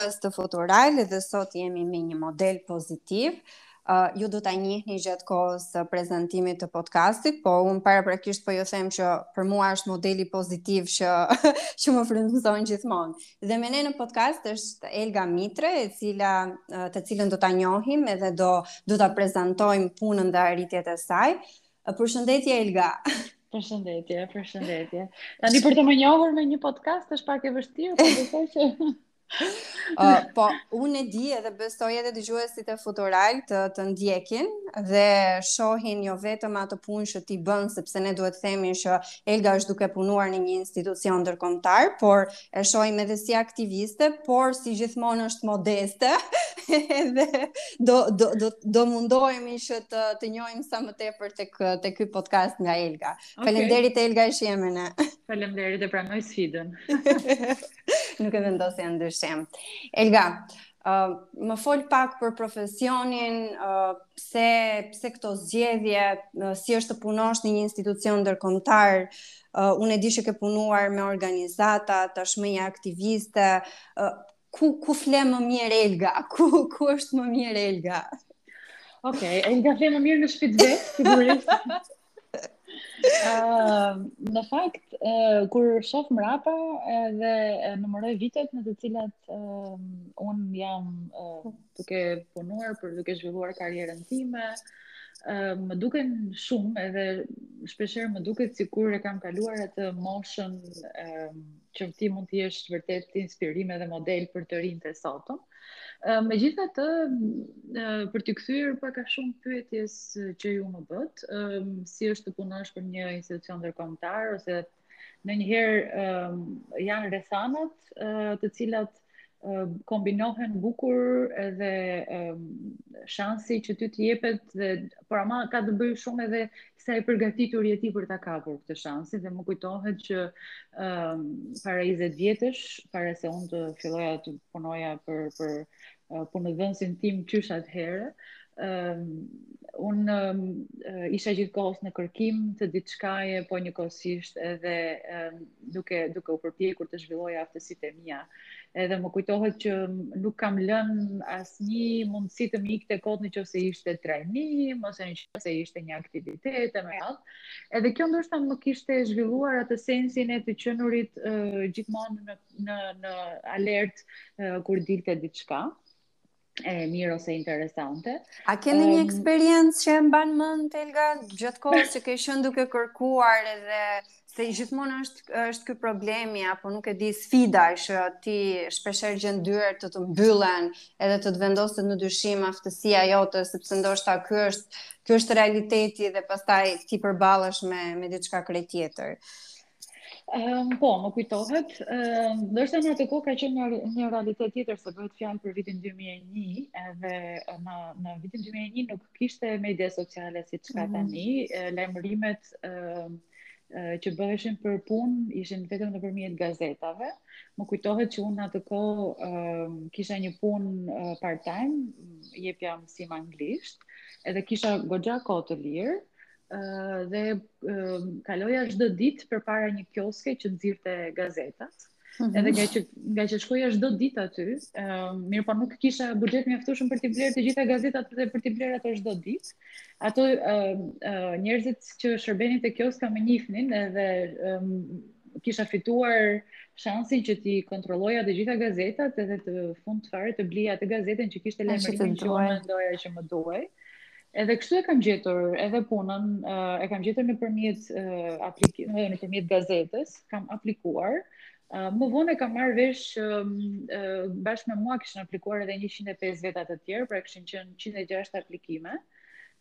Podcast të Futural edhe sot jemi me një model pozitiv. Uh, ju do ta njihni gjatë kohës së prezantimit të podcastit, po unë paraprakisht po ju them që për mua është modeli pozitiv që që më frymëzon gjithmonë. Dhe me ne në podcast është Elga Mitre, e cila uh, të cilën do ta njohim edhe do do ta prezantojmë punën dhe arritjet e saj. Përshëndetje Elga. Përshëndetje, përshëndetje. Tani për të më njohur me një podcast është pak e vështirë, po besoj që Uh, po, unë e di edhe besoj edhe dëgjuesit e Futural të, të ndjekin dhe shohin jo vetëm atë punë që ti bën, sepse ne duhet të themi që Elga është duke punuar në një institucion ndërkombëtar, por e shohim edhe si aktiviste, por si gjithmonë është modeste dhe do do do do mundohemi që të të njohim sa më tepër tek tek ky podcast nga Elga. Okay. Faleminderit Elga që je me ne. Faleminderit e pranoj sfidën. Nuk e vendosja në dyshim. Elga, Uh, më fol pak për profesionin, uh, pse pse këto zgjedhje, uh, si është të punosh në një institucion ndërkombëtar, uh, unë e di që ke punuar me organizata, tashmë je aktiviste, uh, ku ku fle më mirë Elga? Ku ku është më mirë Elga? Okej, okay, Elga fle më mirë në shpi të vet, sigurisht. Uh, në fakt, uh, kur shof mrapa uh, dhe uh, numëroj vitet në të cilat uh, unë jam uh, duke punuar por duke zhvilluar karrierën time, uh, më duken shumë edhe shpeshherë më duket sikur e kam kaluar atë moshën uh, që ti mund të jesh vërtet inspirim edhe model për të rinjtë e sotëm. Megjithatë, për t'iu kthyer pak a shumë pyetjes që ju më bëtë, si është të punosh për një institucion ndërkombëtar, ose ndonjëherë janë rrethanat të cilat kombinohen bukur edhe shansi që ty të jepet dhe por ama ka të bëjë shumë edhe sa e përgatitur je ti për ta kapur këtë shans dhe më kujtohet që um, para 20 vjetësh para se unë të filloja të punoja për për punëdhënësin tim qysh atëherë unë isha gjithë kohës në kërkim të diçkaje, po njëkohësisht edhe duke, duke u përpjekur të zhvilloj aftësitë e mia. Edhe më kujtohet që nuk kam lënë asnjë mundësi të më ikte kot në qoftë se ishte trajnim, ose në qoftë se ishte një aktivitet e me alë. Edhe kjo ndoshta më kishte zhvilluar atë sensin e të qenurit gjithmonë në, në, në alert kur dilte diçka. e mirë ose interesante. A keni um, një eksperiencë që e mban mend Elga gjatë kohës që ke qenë duke kërkuar edhe se gjithmonë është është ky problemi apo nuk e di sfida që ti shpeshherë gjen dyer të të mbyllen edhe të të vendoset në dyshim aftësia jote sepse ndoshta ky është ky është realiteti dhe pastaj ti përballesh me me diçka krejt tjetër. Um, po, më kujtohet, um, ndërsa në atë kohë ka qenë një, një realitet tjetër se bëhet fjalë për vitin 2001, edhe në, në vitin 2001 nuk kishte media sociale siç ka mhm. tani, mm. lajmërimet um, që bëheshin për punë ishin vetëm nëpërmjet gazetave. Më kujtohet që unë në atë kohë uh, kisha një punë uh, part-time, jepja mësim anglisht, edhe kisha goxha kohë të lirë, dhe kaloja çdo ditë përpara një kioske që nxirrte gazetat. Mm -hmm. Edhe ngaqë ngaqë shkoja çdo ditë aty, ë uh, mirëpo nuk kisha buxhet mjaftueshëm për t'i blerë të gjitha gazetat dhe për t'i blerë ato çdo ditë. Ato ë uh, uh, njerëzit që shërbenin te kioska më njihnin edhe um, kisha fituar shansin që t'i kontrolloja të gjitha gazetat edhe në fund fare të blija atë gazetën që kishte lajmërimin që unë mendoja që më duhej. Edhe kështu e kam gjetur edhe punën, e kam gjetur nëpërmjet aplik... nëpërmjet gazetës, kam aplikuar. Më vonë e kam marrë vesh që bashkë me mua kishin aplikuar edhe 105 veta të tjerë, pra kishin qenë 106 aplikime.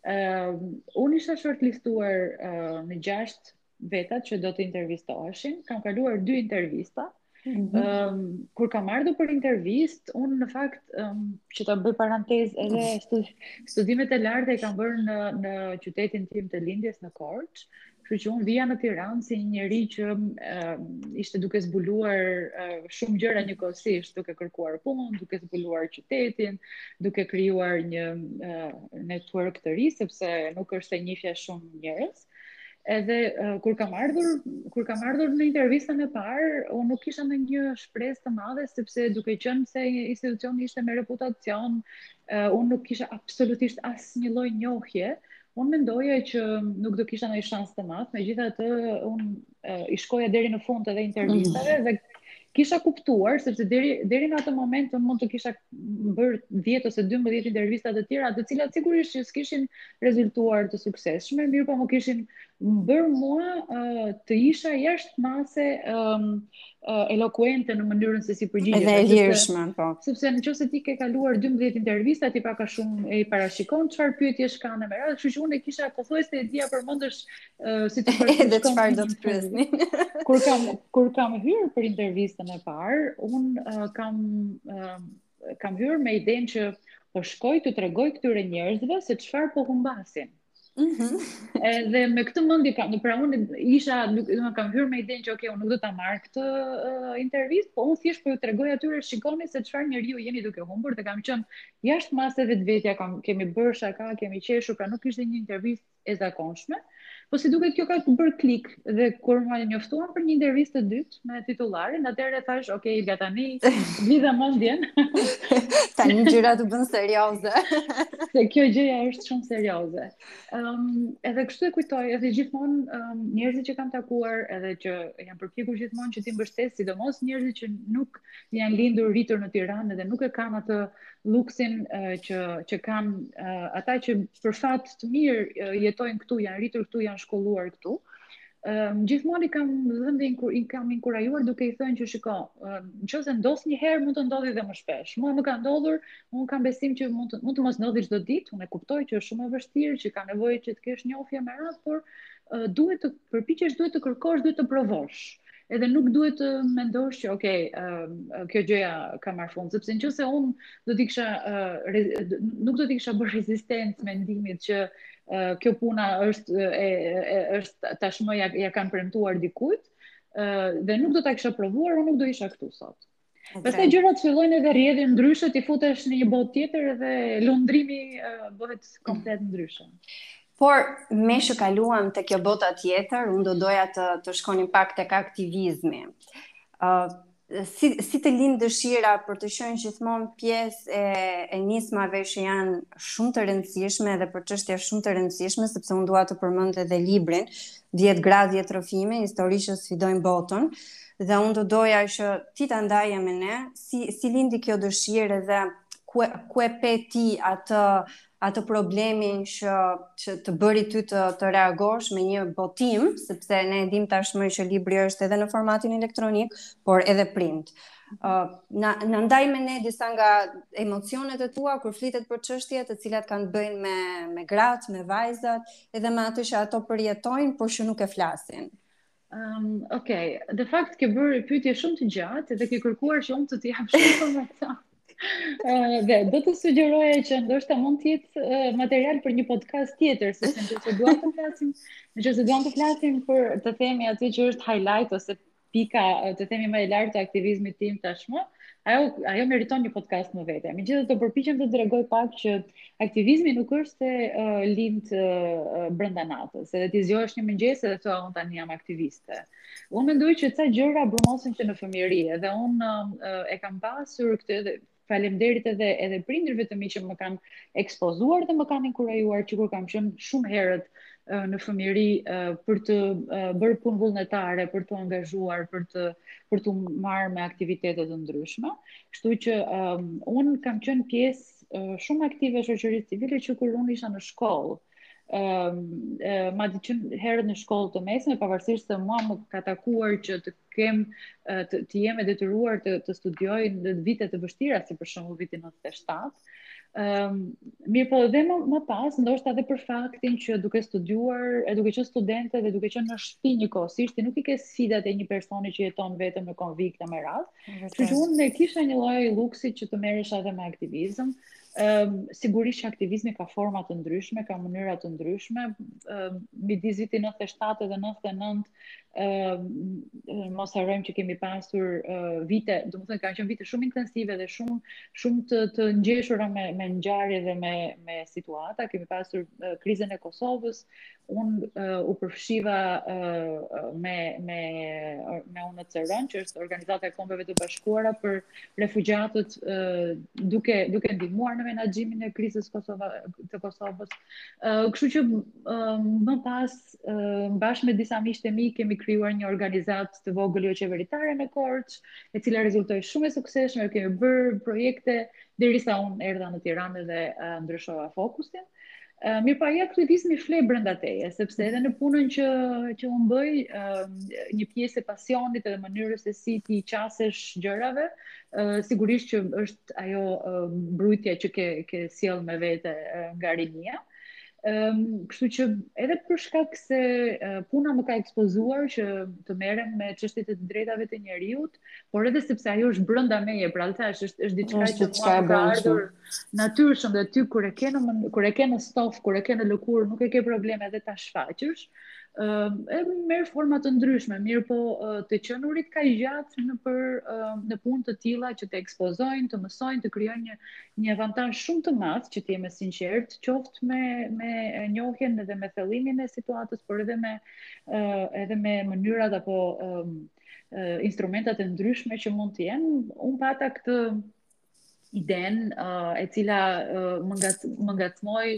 Unë isha shortlistuar në 6 vetat që do të intervistoheshin. Kam kaluar dy intervista. Mm -hmm. um, kur kam ardhur për intervistë, unë në fakt um, që ta bëj parantezë edhe studi studimet e larta i kam bërë në në qytetin tim të lindjes në Korçë. Kështu që unë vija në Tiranë si një njeri që um, ishte duke zbuluar uh, shumë gjëra njëkohësisht, duke kërkuar punë, duke zbuluar qytetin, duke krijuar një uh, network të ri sepse nuk është se njihja shumë njerëz. Edhe uh, kur kam ardhur, kur kam ardhur në intervistën e parë, unë nuk kisha ndonjë shpresë të madhe sepse duke qenë se institucioni ishte me reputacion, uh, unë nuk kisha absolutisht asnjë lloj njohje. Unë mendoja që nuk do kisha ndonjë shans të madh, megjithatë unë uh, i shkoja deri në fund edhe intervistave mm. dhe kisha kuptuar sepse deri deri në atë moment unë mund të kisha bërë 10 ose 12 intervista të tjera, të cilat sigurisht që s'kishin rezultuar të suksesshme, mirëpo më kishin bërë mua uh, të isha jashtë mase um, uh, elokuente në mënyrën se si përgjigjesha. Edhe e lirshme, po. Sepse në qoftë se ti ke kaluar 12 intervista, ti pak a shumë i parashikon çfarë pyetjesh kanë me radhë, kështu që unë e kisha pothuajse e dija përmendësh si të kërkosh edhe çfarë do të pyesni. kur kam kur kam hyrë për intervistën e parë, un uh, kam uh, kam hyrë me idenë që po shkoj t'u tregoj këtyre njerëzve se çfarë po humbasin. Mm -hmm. Edhe me këtë mendje pra, pra unë isha, nuk, nuk kam hyrë me idenë që okay, unë nuk do ta marr këtë uh, intervistë, po unë thjesht po ju tregoj atyre shikoni se çfarë njeriu jeni duke humbur dhe kam qenë jashtë mase vetvetja, kam kemi bërë shaka, kemi qeshur, pra nuk ishte një intervistë e zakonshme. Po si duket kjo ka bërë klik dhe kur më njoftuan për një intervistë të dytë me titullarin, atëherë thashë, "Ok, nga tani lidha mendjen." tani gjërat u bënë serioze. Se kjo gjëja është shumë serioze. Ëm um, edhe kështu e kujtoj, edhe gjithmonë um, njerëzit që kam takuar, edhe që jam përpjekur gjithmonë që t'i mbështes, sidomos njerëzit që nuk janë lindur rritur në Tiranë dhe nuk e kanë atë luksin që që kanë ata që për fat të mirë jetojnë këtu, janë rritur këtu, janë shkolluar këtu. Ëm gjithmonë i kam dhënë inkur, i kam inkurajuar duke i thënë që shiko, nëse ndos një herë mund të ndodhi dhe më shpesh. Mua më ka ndodhur, un kam besim që mund të mund të mos ndodhi çdo ditë, unë e kuptoj që është shumë e vështirë, që ka nevojë që të kesh njohje e me radhë, por duhet të përpiqesh, duhet të kërkosh, duhet të provosh. edhe nuk duhet të mendosh që ok, kjo gjëja ka marrë fund, sepse nëse un do të kisha nuk do t'i kisha bërë rezistencë mendimit që kjo puna është e, është tashmë ja, ja kanë premtuar dikujt, dhe nuk do ta kisha provuar, unë nuk do isha këtu sot. Pastaj gjërat fillojnë edhe rrjedhin ndryshe, ti futesh në një botë tjetër dhe lundrimi uh, bëhet komplet ndryshe. Por me që kaluam te kjo bota tjetër, unë do doja të, të shkonim pak tek aktivizmi. Uh, si, si të lindi dëshira për të qenë gjithmonë pjesë e, e nismave që janë shumë të rëndësishme dhe për çështje shumë të rëndësishme, sepse unë dua të përmend edhe librin, 10 gra, 10 rrëfime, histori që sfidojnë botën, Dhe unë do doja që ti ta ndaje me ne, si, si lindi kjo dëshirë dhe ku, ku e pe ti atë, atë problemin që, që të bëri ty të, të reagosh me një botim, sepse ne e dimë tashmë që libri është edhe në formatin elektronik, por edhe print. Uh, na, na ndaj me ne disa nga emocionet e tua kur flitet për çështje të cilat kanë të bëjnë me me gratë, me vajzat, edhe me atë që ato përjetojnë, por që nuk e flasin. Um, ok, në fakt ke bërë pyetje shumë të gjatë dhe ke kërkuar që unë të të jap shumë informacion. Uh, dhe do të sugjeroja që ndoshta mund të jetë uh, material për një podcast tjetër, sepse nëse duam të flasim, nëse duam të flasim për të themi atë që është highlight ose pika uh, të themi më e lartë e aktivizmit tim tashmë, ajo ajo meriton një podcast më vete. Megjithatë do përpiqem të tregoj pak që uh, Aktivizmi nuk është se uh, lind uh, brenda natës, edhe ti zgjohesh një mëngjes edhe thua unë tani jam aktiviste. Unë mendoj që ca gjëra brumosen që në fëmijëri, edhe unë uh, e kam pasur këtë edhe faleminderit edhe edhe prindërve të mi që më kanë ekspozuar dhe më kanë inkurajuar që kur kam qenë shumë herët uh, në fëmijëri uh, për të uh, bërë punë vullnetare, për t'u angazhuar, për t'u për t'u marrë me aktivitete të ndryshme. Kështu që um, unë kam qenë pjesë shumë aktive e shoqërisë civile që kur unë isha në shkollë. Ëm um, madje që herët në shkollë të mesme, pavarësisht se mua më ka takuar që të kem të, të jem e detyruar të të studioj në vite të vështira si për shembull viti 97. Ëm um, mirëpo edhe më, më pas, ndoshta edhe për faktin që duke studiuar, e duke qenë studente dhe duke qenë në shtëpi njëkohësisht, nuk i ke sfidat e një personi që jeton vetëm në konvikt apo me radhë, Kështu që unë e kisha një lloj luksi që të merresha edhe me aktivizëm. Ëm um, sigurisht që aktivizmi ka forma të ndryshme, ka mënyra të ndryshme. Ëm um, midis vitit 97 dhe 99 ëm um, mos harrojmë që kemi pasur uh, vite, domethënë kanë qenë vite shumë intensive dhe shumë shumë të të ngjeshura me me ngjarje dhe me me situata. Kemi pasur uh, krizën e Kosovës, Unë uh, u përfshiva uh, me, me, me UNHCR-në, që është organizata e kombeve të bashkuara për refugjatët uh, duke, duke ndihmuar në menaxhimin e krizës Kosova, të Kosovës. Uh, kështu që uh, më pas, uh, bashkë me disa miq të mi, kemi krijuar një organizatë të vogël joqeveritare në Korçë, e cila rezultoi shumë e suksesshme, kemi bërë projekte, derisa unë erdha në Tiranë dhe uh, ndryshova fokusin. Uh, mirëpo aktivizmi fle brenda teje, sepse edhe në punën që, që unë bëj, uh, një pjesë e pasionit edhe mënyrës se si ti u qasesh gjërave, uh, sigurisht që është ajo uh, brujtja që ke, ke sjellë me vete uh, nga rinia. Um, kështu që edhe për shkak se uh, puna më ka ekspozuar që të merrem me çështjet e të drejtave të njeriut, por edhe sepse ajo është brenda meje, pra thashë është është diçka që më ka ardhur. Brëndshme natyrshëm dhe ty kur e ke në kur e ke në stof, kur e ke në lëkurë, nuk e ke problem edhe ta shfaqësh. ë uh, e merr forma të ndryshme, mirëpo uh, të qenurit kaq gjatë në për uh, në punë të tilla që të ekspozojnë, të mësojnë, të krijojnë një një avantazh shumë të madh që të jemi sinqertë, qoftë me me njohjen dhe me thellimin e situatës, por edhe me uh, edhe me mënyrat apo um, uh, instrumentat e ndryshme që mund të jenë. Unë pata këtë idenë e cila më nga më ngacmoi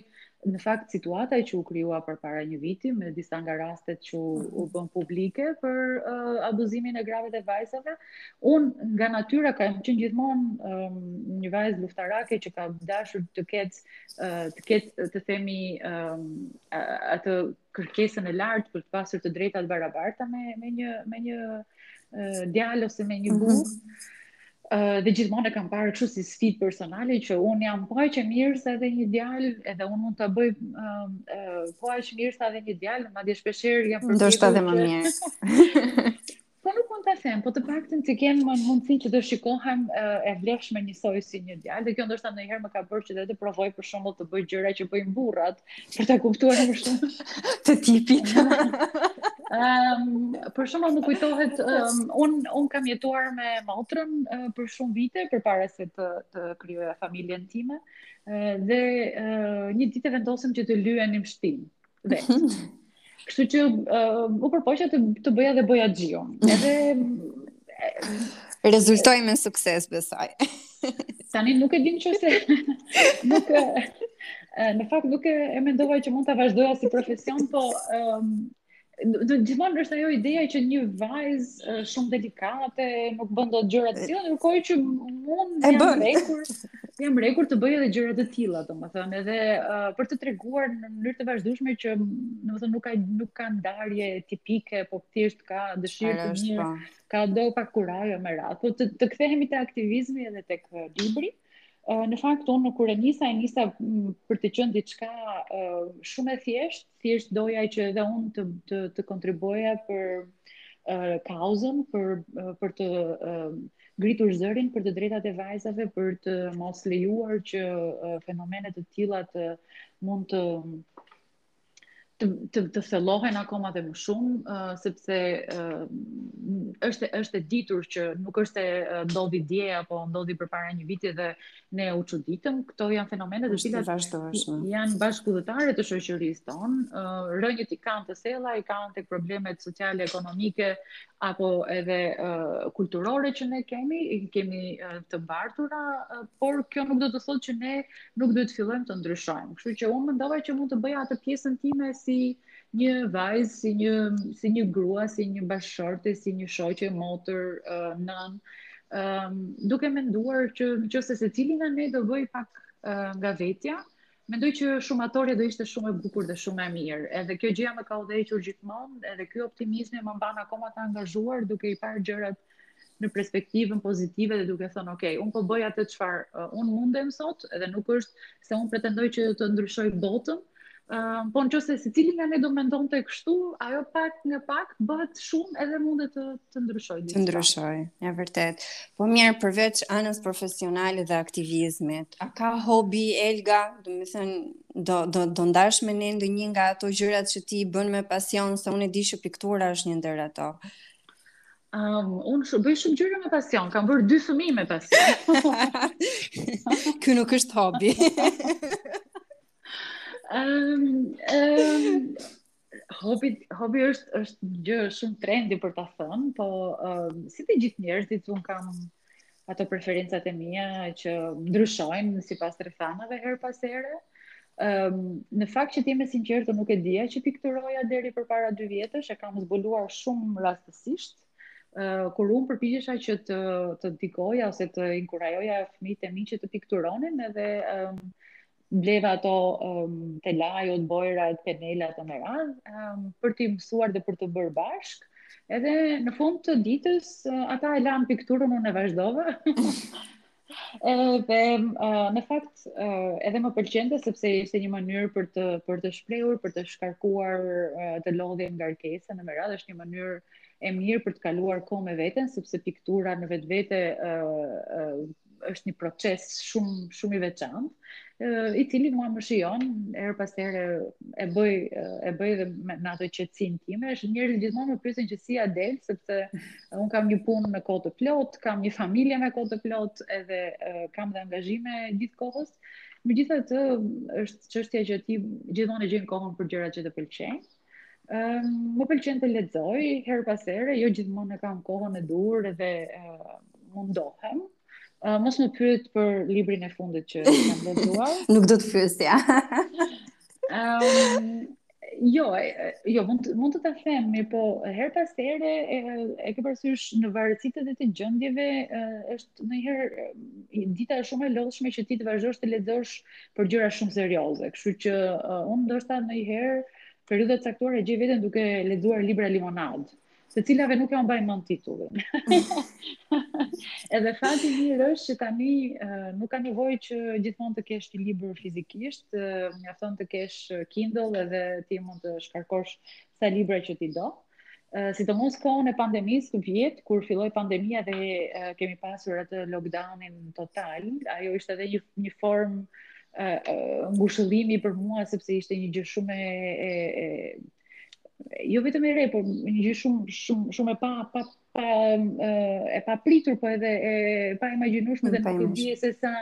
në fakt situata që u krijua përpara një viti me disa nga rastet që u mhm. bënë publike për uh, abuzimin e grave dhe vajzave, un nga natyra kam qenë gjithmonë um, një vajzë luftarake që ka dashur të ketë uh, të ketë të themi um, atë kërkesën e lartë për të pasur të drejta të barabarta me me një me një djalë ose me një mhm. burrë. Mm -hmm. Uh, dhe gjithmonë e kam parë kështu si sfidë personale që un jam po aq e mirë sa edhe një djalë, edhe un mund ta bëj uh, uh, po aq mirë sa edhe një djalë, madje shpeshherë jam përpjekur. Ndoshta edhe më mirë. Po nuk mund ta them, po të paktën të kem mundësi që të shikohem e vlefshme njësoj si një djalë, dhe kjo ndoshta ndonjëherë më ka bërë që të provoj për shembull të bëj gjëra që bëjnë burrat, për ta kuptuar më shumë të tipit. Ehm, për shembull më kujtohet, ehm, un un kam jetuar me motrën eh, për shumë vite përpara se të të krijoja familjen time. Eh, dhe eh, një ditë vendosëm që të lyenim shpinë. Dhe. Kështu që uh, u përpoqja të të bëja dhe bojaxhiun. Edhe rezultoi me sukses besoj. Tani nuk e di nëse. nuk e, në fakt nuk e, e mendova që mund ta vazhdoja si profesion, po um, gjithmonë është ajo ideja që një vajzë shumë delikate, nuk bën dot gjëra të tilla, ndërkohë që mund, jam rrekur, jam rrekur të bëj edhe gjëra të tilla, domethënë, edhe uh, për të treguar në mënyrë të vazhdueshme që domethënë nuk ka nuk ka ndarje tipike, po thjesht ka dëshirë të mirë, po. ka do pak kurajo me radhë. Po të, të kthehemi te aktivizmi edhe tek uh, libri. Uh, në fakt unë kur e nisa e nisa mm, për të qenë diçka uh, shumë e thjeshtë, thjesht doja që edhe unë të të, të kontribuoja për uh, kauzën për uh, për të uh, ngritur zërin për të drejtat e vajzave për të mos lejuar që uh, fenomene të tilla të mund të të të, të thellohen akoma dhe më shumë uh, sepse uh, është është e ditur që nuk është se uh, ndodhi dje apo ndodhi përpara një viti dhe uh, ne u çuditëm, këto janë fenomene të cilat janë bashkudhëtare të shoqërisë tonë, uh, rënjët i kanë të thella, i kanë tek problemet sociale, ekonomike apo edhe uh, kulturore që ne kemi, i kemi uh, të mbartura, uh, por kjo nuk do të thotë që ne nuk duhet të fillojmë të ndryshojmë. Kështu që unë mendova që mund të bëja atë pjesën time si një vajzë si një si një grua, si një bashkëshorte, si një shoqe, motër, uh, nënë, um, duke menduar që në qoftë se secili nga ne do bëj pak uh, nga vetja, mendoj që shumatorja do ishte shumë e bukur dhe shumë e mirë. Edhe kjo gjëja më ka udhëhequr gjithmonë, edhe ky optimizmi më mban akoma të angazhuar duke i parë gjërat në perspektivën pozitive dhe duke thënë, ok, unë po bëj atë çfarë uh, unë mundem sot, edhe nuk është se unë pretendoj që të ndryshoj botën, uh, po në qoftë se secili nga ne do mendonte kështu, ajo pak nga pak bëhet shumë edhe mundet të, të ndryshojë. Të ndryshojë, e vërtetë. Po mirë, përveç anës profesionale dhe aktivizmit, a ka hobi, Elga, domethënë, do, do, do ndash me ne ndonjë nga ato gjërat që ti bën me pasion, se unë e di që piktura është një ndër ato. Um, unë shë, bëj shumë gjëra me pasion, kam bërë dy fëmijë me pasion. Ky nuk është hobi. um, um, hobi, hobi është, është gjë shumë trendi për ta thënë, po um, si të gjithë njerëzit, unë kam ato preferencat e mia që ndryshojnë sipas rrethanave herë pas here. Um, në fakt që të jem e sinqertë nuk e dija që pikturoja deri përpara dy vjetësh, e kam zbuluar shumë rastësisht, uh, kur unë përpiqesha që të, të ndikoja ose të inkurajoja fëmijët e mi që të pikturonin edhe um, bleva ato um, telajot, bojrat, penelat e me radhë, um, për t'i mësuar dhe për t'i bërë bashkë. Edhe në fund të ditës, uh, ata e lanë pikturën, unë e vazhdova. Edhe uh, në fakt uh, edhe më pëlqente sepse ishte një mënyrë për të për të shprehur, për të shkarkuar uh, të lodhjen ngarkesën e me radhë, është një mënyrë e mirë për të kaluar kohë me veten sepse piktura në vetvete uh, uh, është një proces shumë shumë i veçantë, i cili mua më shijon herë pas here e bëj e bëj edhe me ato qetësinë time, është, njerëzit gjithmonë më pyesin që si ia del, sepse un kam një punë me kohë të plotë, kam një familje me kohë të plotë, edhe kam dhe angazhime gjithë kohës. Megjithatë, është çështja që ti gjithmonë e gjen kohën për gjërat që të pëlqejnë. Um, më pëlqen të lexoj herë pas here, jo gjithmonë e kam kohën e duhur dhe uh, mundohem. Uh, mos më pyet për librin e fundit që kam lexuar. Nuk do të pyesja. um, jo, jo mund të, mund të ta them, mirëpo herë pas here e, e ke parasysh në varësi të të gjendjeve është ndonjëherë dita është shumë e lodhshme që ti të vazhdosh të lexosh për gjëra shumë serioze. Kështu që uh, unë ndoshta ndonjëherë periudha të caktuara e gjej veten duke lexuar libra limonadë, të cilave nuk ua mbaj mend titullin. Edhe fati i mirë është që tani uh, nuk ka nevojë që gjithmonë të kesh një libër fizikisht, uh, mjafton të kesh Kindle edhe ti mund të shkarkosh sa libra që ti do. Uh, sidomos kohën e pandemisë vjet kur filloi pandemia dhe kemi pasur atë lockdownin total, ajo ishte edhe një një formë ngushëllimi për mua sepse ishte një gjë shumë e, e, e jo vetëm e re, por një gjë shumë shumë shumë e pa pa pa e papritur, po edhe e pa imagjinueshme dhe nuk e di se sa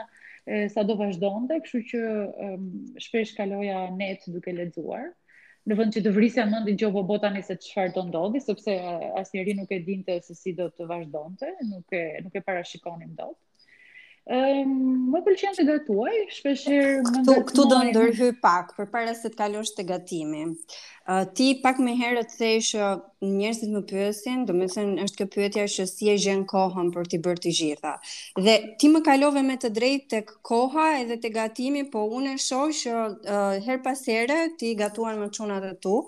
sa do vazhdonte, kështu që um, shpesh kaloja net duke lexuar. Në vend që të vrisja mendin që po tani se çfarë do ndodhi, sepse asnjëri nuk e dinte se si do të vazhdonte, nuk e nuk e parashikonin dot. Um, më pëlqen të gatuaj, shpesh herë këtu, këtu do ndërhyj pak, përpara se të kalosh te gatimi. Uh, ti pak më herët the që njerëzit më pyesin, domethënë është kjo pyetja që si e gjen kohën për t'i bërë të gjitha. Dhe ti më kalove me të drejtë tek koha edhe te gatimi, po unë e shoj që uh, her pas herë ti gatuan me çunat e tu,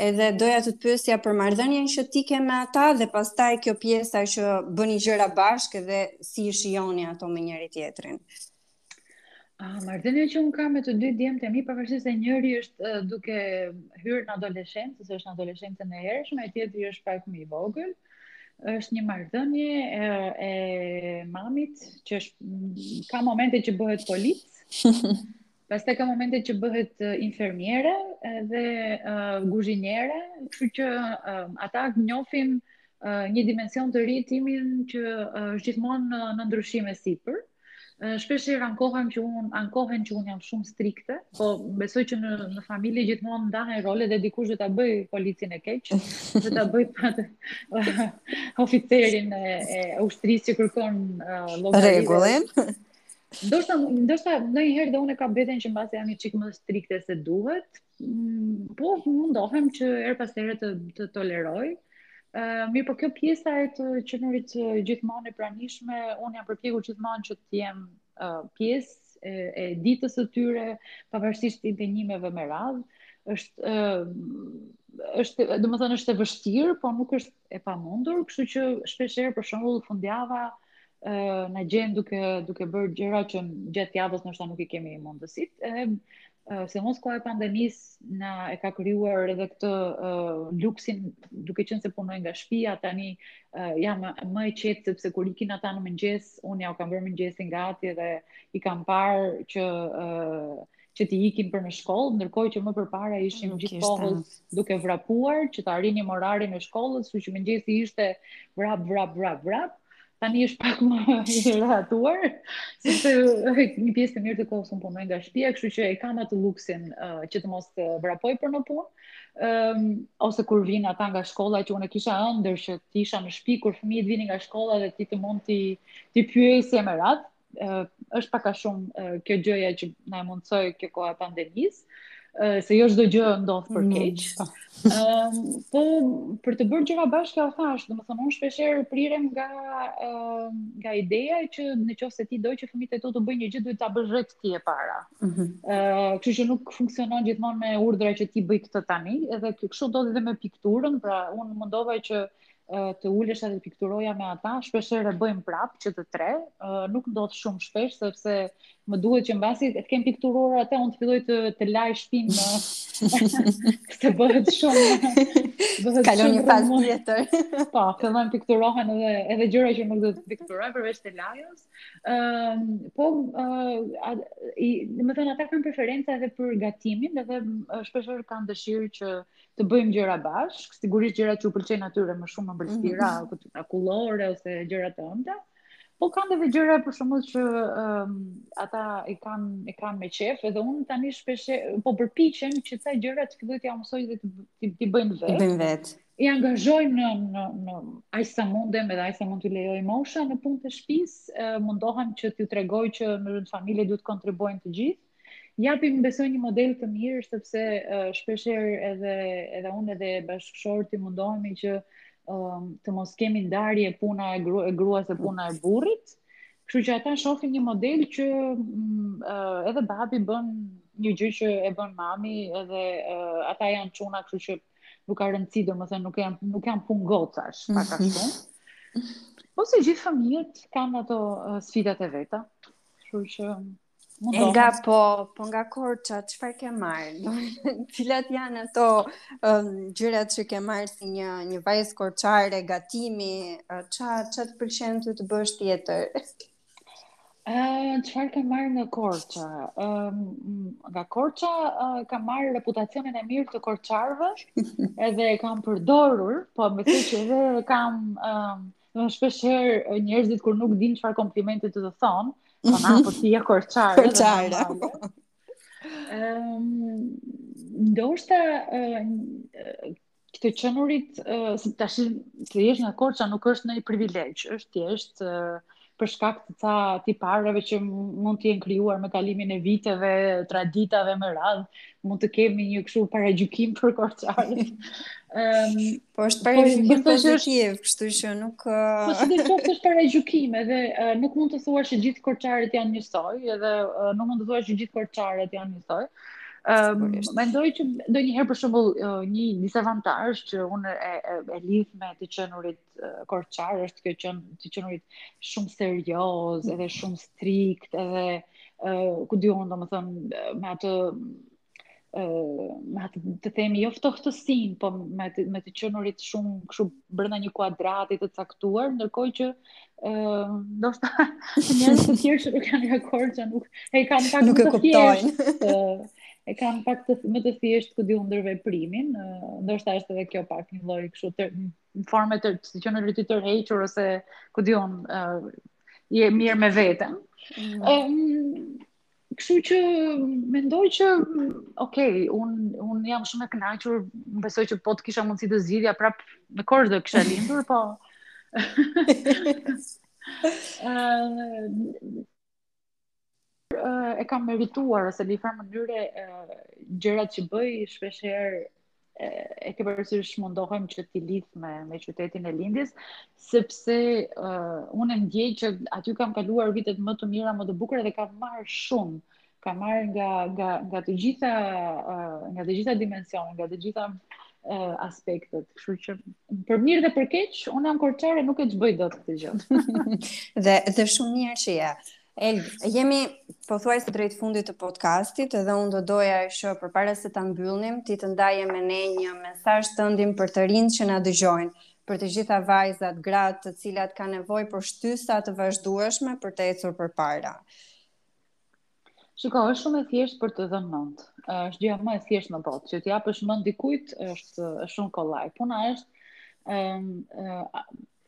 Edhe doja të të pyesja për marrëdhënien që ti ke me ata dhe pastaj kjo pjesa që bëni gjëra bashkë dhe si i shijoni ato me njëri tjetrin. Ah, marrëdhënia që un kam me të dy djemtë e mi, pavarësisht se njëri është uh, duke hyrë në adoleshencë, ose është në adoleshencën e hershme, e tjetri është pak më i vogël, është një marrëdhënie e, e mamit që është, ka momente që bëhet polic, Pastaj ka momente që bëhet infermiere dhe uh, guzhiniere, kështu që uh, ata njohin uh, një dimension të ri timin që uh, është gjithmonë uh, në ndryshim e sipër. Uh, shpeshherë ankohen që un ankohen që un jam shumë strikte, po besoj që në në familje gjithmonë ndahen role dhe dikush do ta bëj policin e keq, do ta bëj pat uh, oficerin e, e ushtrisë që kërkon uh, rregullin. Ndoshta ndoshta ndonjëherë dhe unë e kap veten që mbase jam një çik më strikte se duhet. Mm, po mundohem që her pas here të të toleroj. Ë uh, mirëpo kjo pjesa e të qenurit gjithmonë e pranishme, unë jam përpjekur gjithmonë që të jem uh, pjesë e, e ditës së tyre, pavarësisht impenjimeve me radhë. Është ë uh, është, domethënë është e vështirë, po nuk është e pamundur, kështu që shpesh herë për shembull fundjava uh, na gjen duke duke bërë gjëra që gjatë javës ndoshta nuk i kemi mundësitë. E, sidomos koha e pandemisë na e ka krijuar edhe këtë uh, luksin duke qenë se punoj nga shtëpia tani uh, jam më e qetë sepse kur ikin ata në mëngjes unë ja u kam bërë mëngjesin gati dhe i kam parë që uh, që të ikin për në shkollë, ndërkohë që më përpara ishim gjithë kohës duke vrapuar që të arrinim orarin e shkollës, kështu që mëngjesi ishte vrap vrap vrap vrap. Tani është pak më i rehatuar, sepse një pjesë të mirë të kohës unë punoj nga shtëpia, kështu që e kam atë luksin uh, që të mos uh, vrapoj për në punë. Um, ose kur vin ata nga shkolla që unë kisha ëndërr që të isha në shtëpi kur fëmijët vinin nga shkolla dhe ti të mund ti t'i pyesje me radhë uh, është pak a shumë uh, kjo gjëja që na e mundsoi kjo koha e pandemisë, uh, se jo çdo gjë ndodh për keq. Ëm, po për të bërë gjëra bashkë ka thash, domethënë unë shpesh herë prirem nga uh, nga ideja që në qoftë se ti do që fëmijët e tu të bëjnë një gjë, duhet ta bësh vetë ti e para. Ëh, mm -hmm. uh, kështu që nuk funksionon gjithmonë me urdhra që ti bëj këtë tani, edhe kështu ndodh edhe me pikturën, pra unë u mundova që uh, të ulesha dhe të pikturoja me ata, shpeshherë e bëjmë prap që të tre, nuk ndodh shumë shpesh sepse më duhet që mbasi të kem pikturuar atë, unë të filloj të të laj shpinë, në të bëhet shumë bëhet kalon një fazë tjetër. Po, fillon pikturohen edhe edhe gjëra që nuk duhen pikturuar përveç telajos. Ëm, po, ë, do të thënë ata kanë preferenca edhe për gatimin, edhe shpeshherë kanë dëshirë që të bëjmë gjëra bashkë, sigurisht gjëra që u pëlqejnë atyre më shumë ëmbëlsira, mm -hmm. akullore ose gjëra të ëmbla. Po kanë edhe gjëra për shembull që um, ata i kanë e kanë me qejf, edhe unë tani shpesh po përpiqem që ca gjëra të filloj t'i mësoj dhe t'i bëjnë vetë. Të bëjnë vetë. I angazhoj në në në aq sa mundem edhe aq sa mund t'i lejojë mosha në punë të shtëpisë, mundohem që t'u tregoj që në familje duhet të kontribuojnë të gjithë Japim besoj një model të mirë sepse uh, shpesh herë edhe edhe unë edhe bashkëshorti mundohemi që uh, të mos kemi ndarje puna e, gru, e gruas e puna e burrit. Kështu që ata shohin një model që uh, edhe babi bën një gjë që e bën mami, edhe uh, ata janë çuna, kështu që nuk ka rëndësi, domethënë nuk janë nuk janë punë gocash, pak a shumë. Po se gjithë fëmijët kanë ato uh, sfidat e veta. Kështu që Mundohet. Elga po, po nga Korça, çfarë ke marrë? Cilat janë ato um, gjërat që ke marrë si një një vajzë korçare gatimi? Ça ça të pëlqen ty të bësh tjetër? Uh, çfarë kam marrë nga Korça? Um, nga Korça uh, kam marrë reputacionin e mirë të korçarëve, edhe e kam përdorur, domethënë që edhe kam um, Më shpesh herë njerëzit kur nuk dinë çfarë komplimenti të të thonë, po a po ti je korçare. Korçare. Ehm, ndoshta kjo të qenurit si tash të jesh nga Korça nuk është ndonjë privilegj, është thjesht për shkak të ca tipareve që mund të jenë krijuar me kalimin e viteve, traditave me radhë, mund të kemi një kështu paragjykim për korçarët. Ëm, um, po është paragjykim po, pozitiv, kështu që nuk Po sido që të jetë është paragjykim, edhe uh, nuk mund të thuash që gjithë korçarët janë njësoj, edhe uh, nuk mund të thuash që gjithë korçarët janë njësoj. Um, mendoj që ndonjëherë për shembull uh, një disavantazh që unë e, e, e lidh me të qenurit korçar është kjo që të qenurit shumë serioz edhe shumë strikt, edhe uh, ku di unë domethënë me atë me atë të themi jo ftohtësinë, po me të, me të qenurit shumë kështu brenda një kuadrati të caktuar, ndërkohë që ë uh, ndoshta njerëz të tjerë që nuk kanë reagor që nuk e kanë pak nuk e kuptojnë. e kanë pak të më të thjeshtë ku di unë ndërveprimin, ndoshta është edhe kjo pak një lloj kështu të në formë të si qenurit i tërhequr ose ku di unë uh, je mirë me veten. Mm. Um, Kështu që mendoj që ok, unë unë jam shumë e kënaqur, besoj që po të kisha mundësi të zgjidhja prap në Korçë do kisha lindur, po. Ëh, e kam merituar ose në një farë mënyre gjërat që bëj shpeshherë e ke parasysh mundohem që t'i lidh me, me qytetin e lindjes, sepse uh, unë e ndjej që aty kam kaluar vitet më të mira, më të bukura dhe kam marrë shumë kam marrë nga nga nga të gjitha uh, nga të gjitha dimensionet, nga të gjitha uh, aspektet. Kështu që për mirë dhe për keq, unë jam korçare nuk e çbëj dot këtë gjë. dhe dhe shumë mirë që je. El, jemi pothuajse drejt fundit të podcastit dhe unë do doja që përpara se ta mbyllnim, ti të ndaje me ne një mesazh tëndin për të rinjtë që na dëgjojnë, për të gjitha vajzat, gratë, të cilat kanë nevojë për shtysa të vazhdueshme për të ecur përpara. Shiko, është shumë e thjeshtë për të dhënë mend. Është gjëja më e thjeshtë në botë, që të japësh mend dikujt është është shumë kollaj. Puna është ëm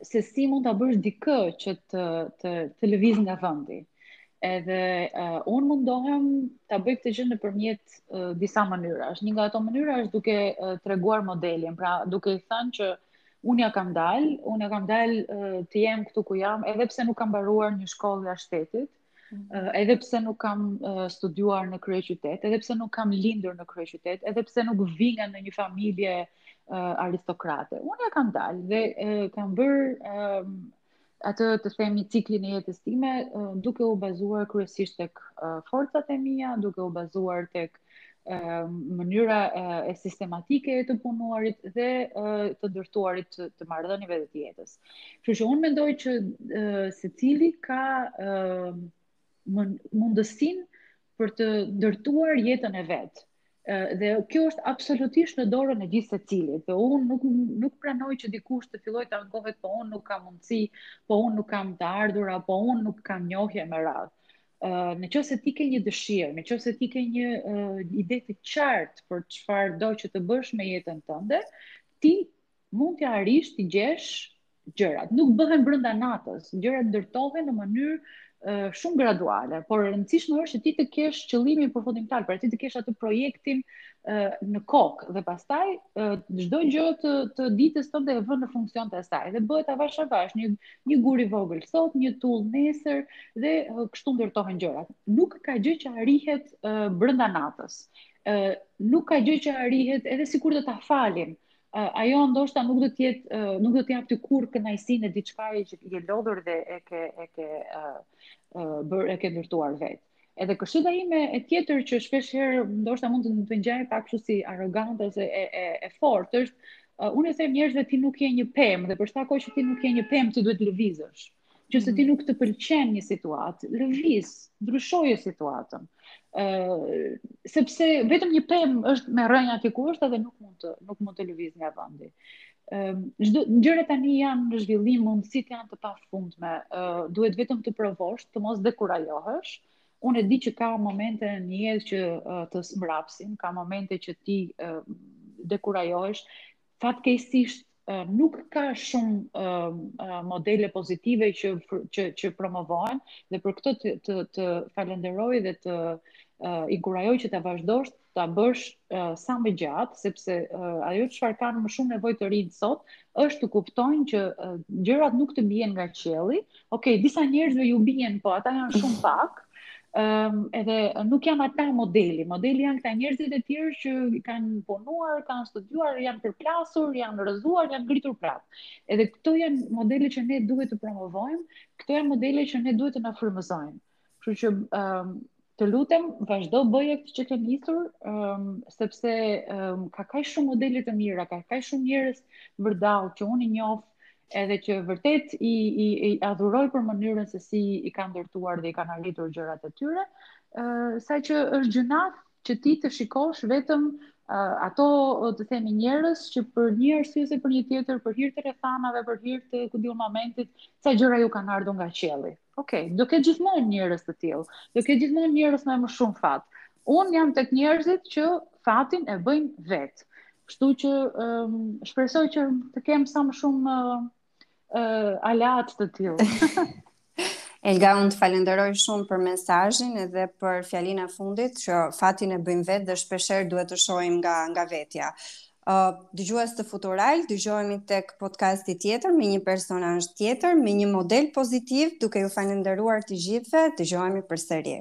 se si mund ta bësh dikë që të të të lëvizë nga vendi. Edhe uh, unë mundohem ta bëj këtë gjë nëpërmjet uh, disa mënyrash. Një nga ato mënyra është duke uh, treguar modelin, pra duke i thënë që unë ia kam dalë, unë ia kam dalë uh, të jem këtu ku jam, edhe pse nuk kam mbaruar një shkollë jashtë shtetit, edhe pse nuk kam studiuar në kryeqytet, edhe pse nuk kam lindur në kryeqytet, edhe pse nuk vij nga ndonjë familje aristokrate. Unë ia kam dalë dhe kam bërë atë të themi ciklin e jetës time duke u bazuar kryesisht tek forcat e mia, duke u bazuar tek mënyra sistematike e të punuarit dhe të ndërtuarit të, të marrëdhënieve dhe të jetës. Kështu që unë mendoj që secili ka mundësinë për të ndërtuar jetën e vet. Dhe kjo është absolutisht në dorën e gjithsecilit. Dhe unë nuk nuk pranoj që dikush të fillojë të ankohet, po unë nuk kam mundësi, po unë nuk kam të ardhura, po unë nuk kam njohje e me radhë. Uh, në qoftë se ti ke një dëshirë, në qoftë se ti ke një uh, ide të qartë për çfarë do që të bësh me jetën tënde, ti mund të arrish t'i gjesh gjërat. Nuk bëhen brenda natës, gjërat ndërtohen në mënyrë uh, shumë graduale, por e rëndësishme është që ti të kesh qëllimin përfundimtar, pra ti të kesh atë projektin uh, në kokë dhe pastaj çdo uh, gjë të, të ditës tënde e vë në funksion të saj. Dhe bëhet avash avash një një gur i vogël sot, një tullë nesër dhe kështu ndërtohen gjërat. Nuk ka gjë që arrihet uh, brenda natës. Uh, nuk ka gjë që arrihet edhe sikur do ta falin. Uh, ajo ndoshta nuk do të jetë uh, nuk do të japë ty kurrë kënaqësinë e diçkaje që je lodhur dhe e ke e ke uh, uh, bërë e ke ndërtuar vetë. Edhe këshilla ime tjetër që shpesh herë ndoshta mund të të ngjajë pak kështu si arrogante ose e e e fortë është uh, unë u them njerëzve ti nuk je një pemë dhe për sa kohë që ti nuk je një pemë ti duhet të lëvizësh. Qoftë se ti mhm. nuk të pëlqen një situatë, lëviz, ndryshoje situatën. ë uh, sepse vetëm një pemë është me rrënjë aty ku është dhe nuk mund të nuk mund të lëvizë nga vendi. Çdo gjëra tani janë në zhvillim, mundësitë janë të pafundme. Uh, duhet vetëm të provosh, të mos dekurajohesh. Unë e di që ka momente në jetë që uh, të zmbrapsin, ka momente që ti uh, dekurajohesh. Fatkeqësisht uh, nuk ka shumë uh, uh, modele pozitive që që që promovohen dhe për këtë të të, të falenderoj dhe të uh, inkurajoj që ta vazhdosh ta bësh uh, sa më gjatë, sepse uh, ajo çfarë kanë më shumë nevojë të rinjtë sot është të kuptojnë që uh, gjërat nuk të bien nga qielli. Okej, okay, disa njerëzve ju bien, po ata janë shumë pak. Um, edhe nuk janë ata modeli. Modeli janë këta njerëzit e tjerë që kanë punuar, kanë studiuar, janë përplasur, janë rrëzuar, janë ngritur prapë. Edhe këto janë modele që ne duhet të promovojmë, këto janë modele që ne duhet të na frymëzojmë. Kështu që um, të lutem, vazhdo bëje këtë që ke nisur, um, sepse um, ka kaq shumë modele të mira, ka kaq shumë njerëz vërdalë që unë i njof, edhe që vërtet i, i, i adhuroj për mënyrën se si i kanë ndërtuar dhe i kanë arritur gjërat e tyre, uh, saqë është gjynah që ti të shikosh vetëm uh, ato të themi njerëz që për një arsye ose për një tjetër, për hir të rrethanave, për hir të ku di momentit, ca gjëra ju kanë ardhur nga qielli. Ok, do ketë gjithmonë njerëz të tillë. Do ketë gjithmonë njerëz me më shumë fat. Unë jam tek njerëzit që fatin e bëjnë vetë. Kështu që um, shpresoj që të kem sa më shumë uh, uh, aleatë të tillë. Elga, unë të falenderoj shumë për mesazhin edhe për fjalinë e fundit që fatin e bëjmë vetë dhe shpesher duhet të shohim nga, nga vetja. Uh, dëgjues të Futural, dëgjohemi tek podcasti tjetër me një personazh tjetër, me një model pozitiv, duke ju falënderuar të gjithëve, dëgjohemi përsëri.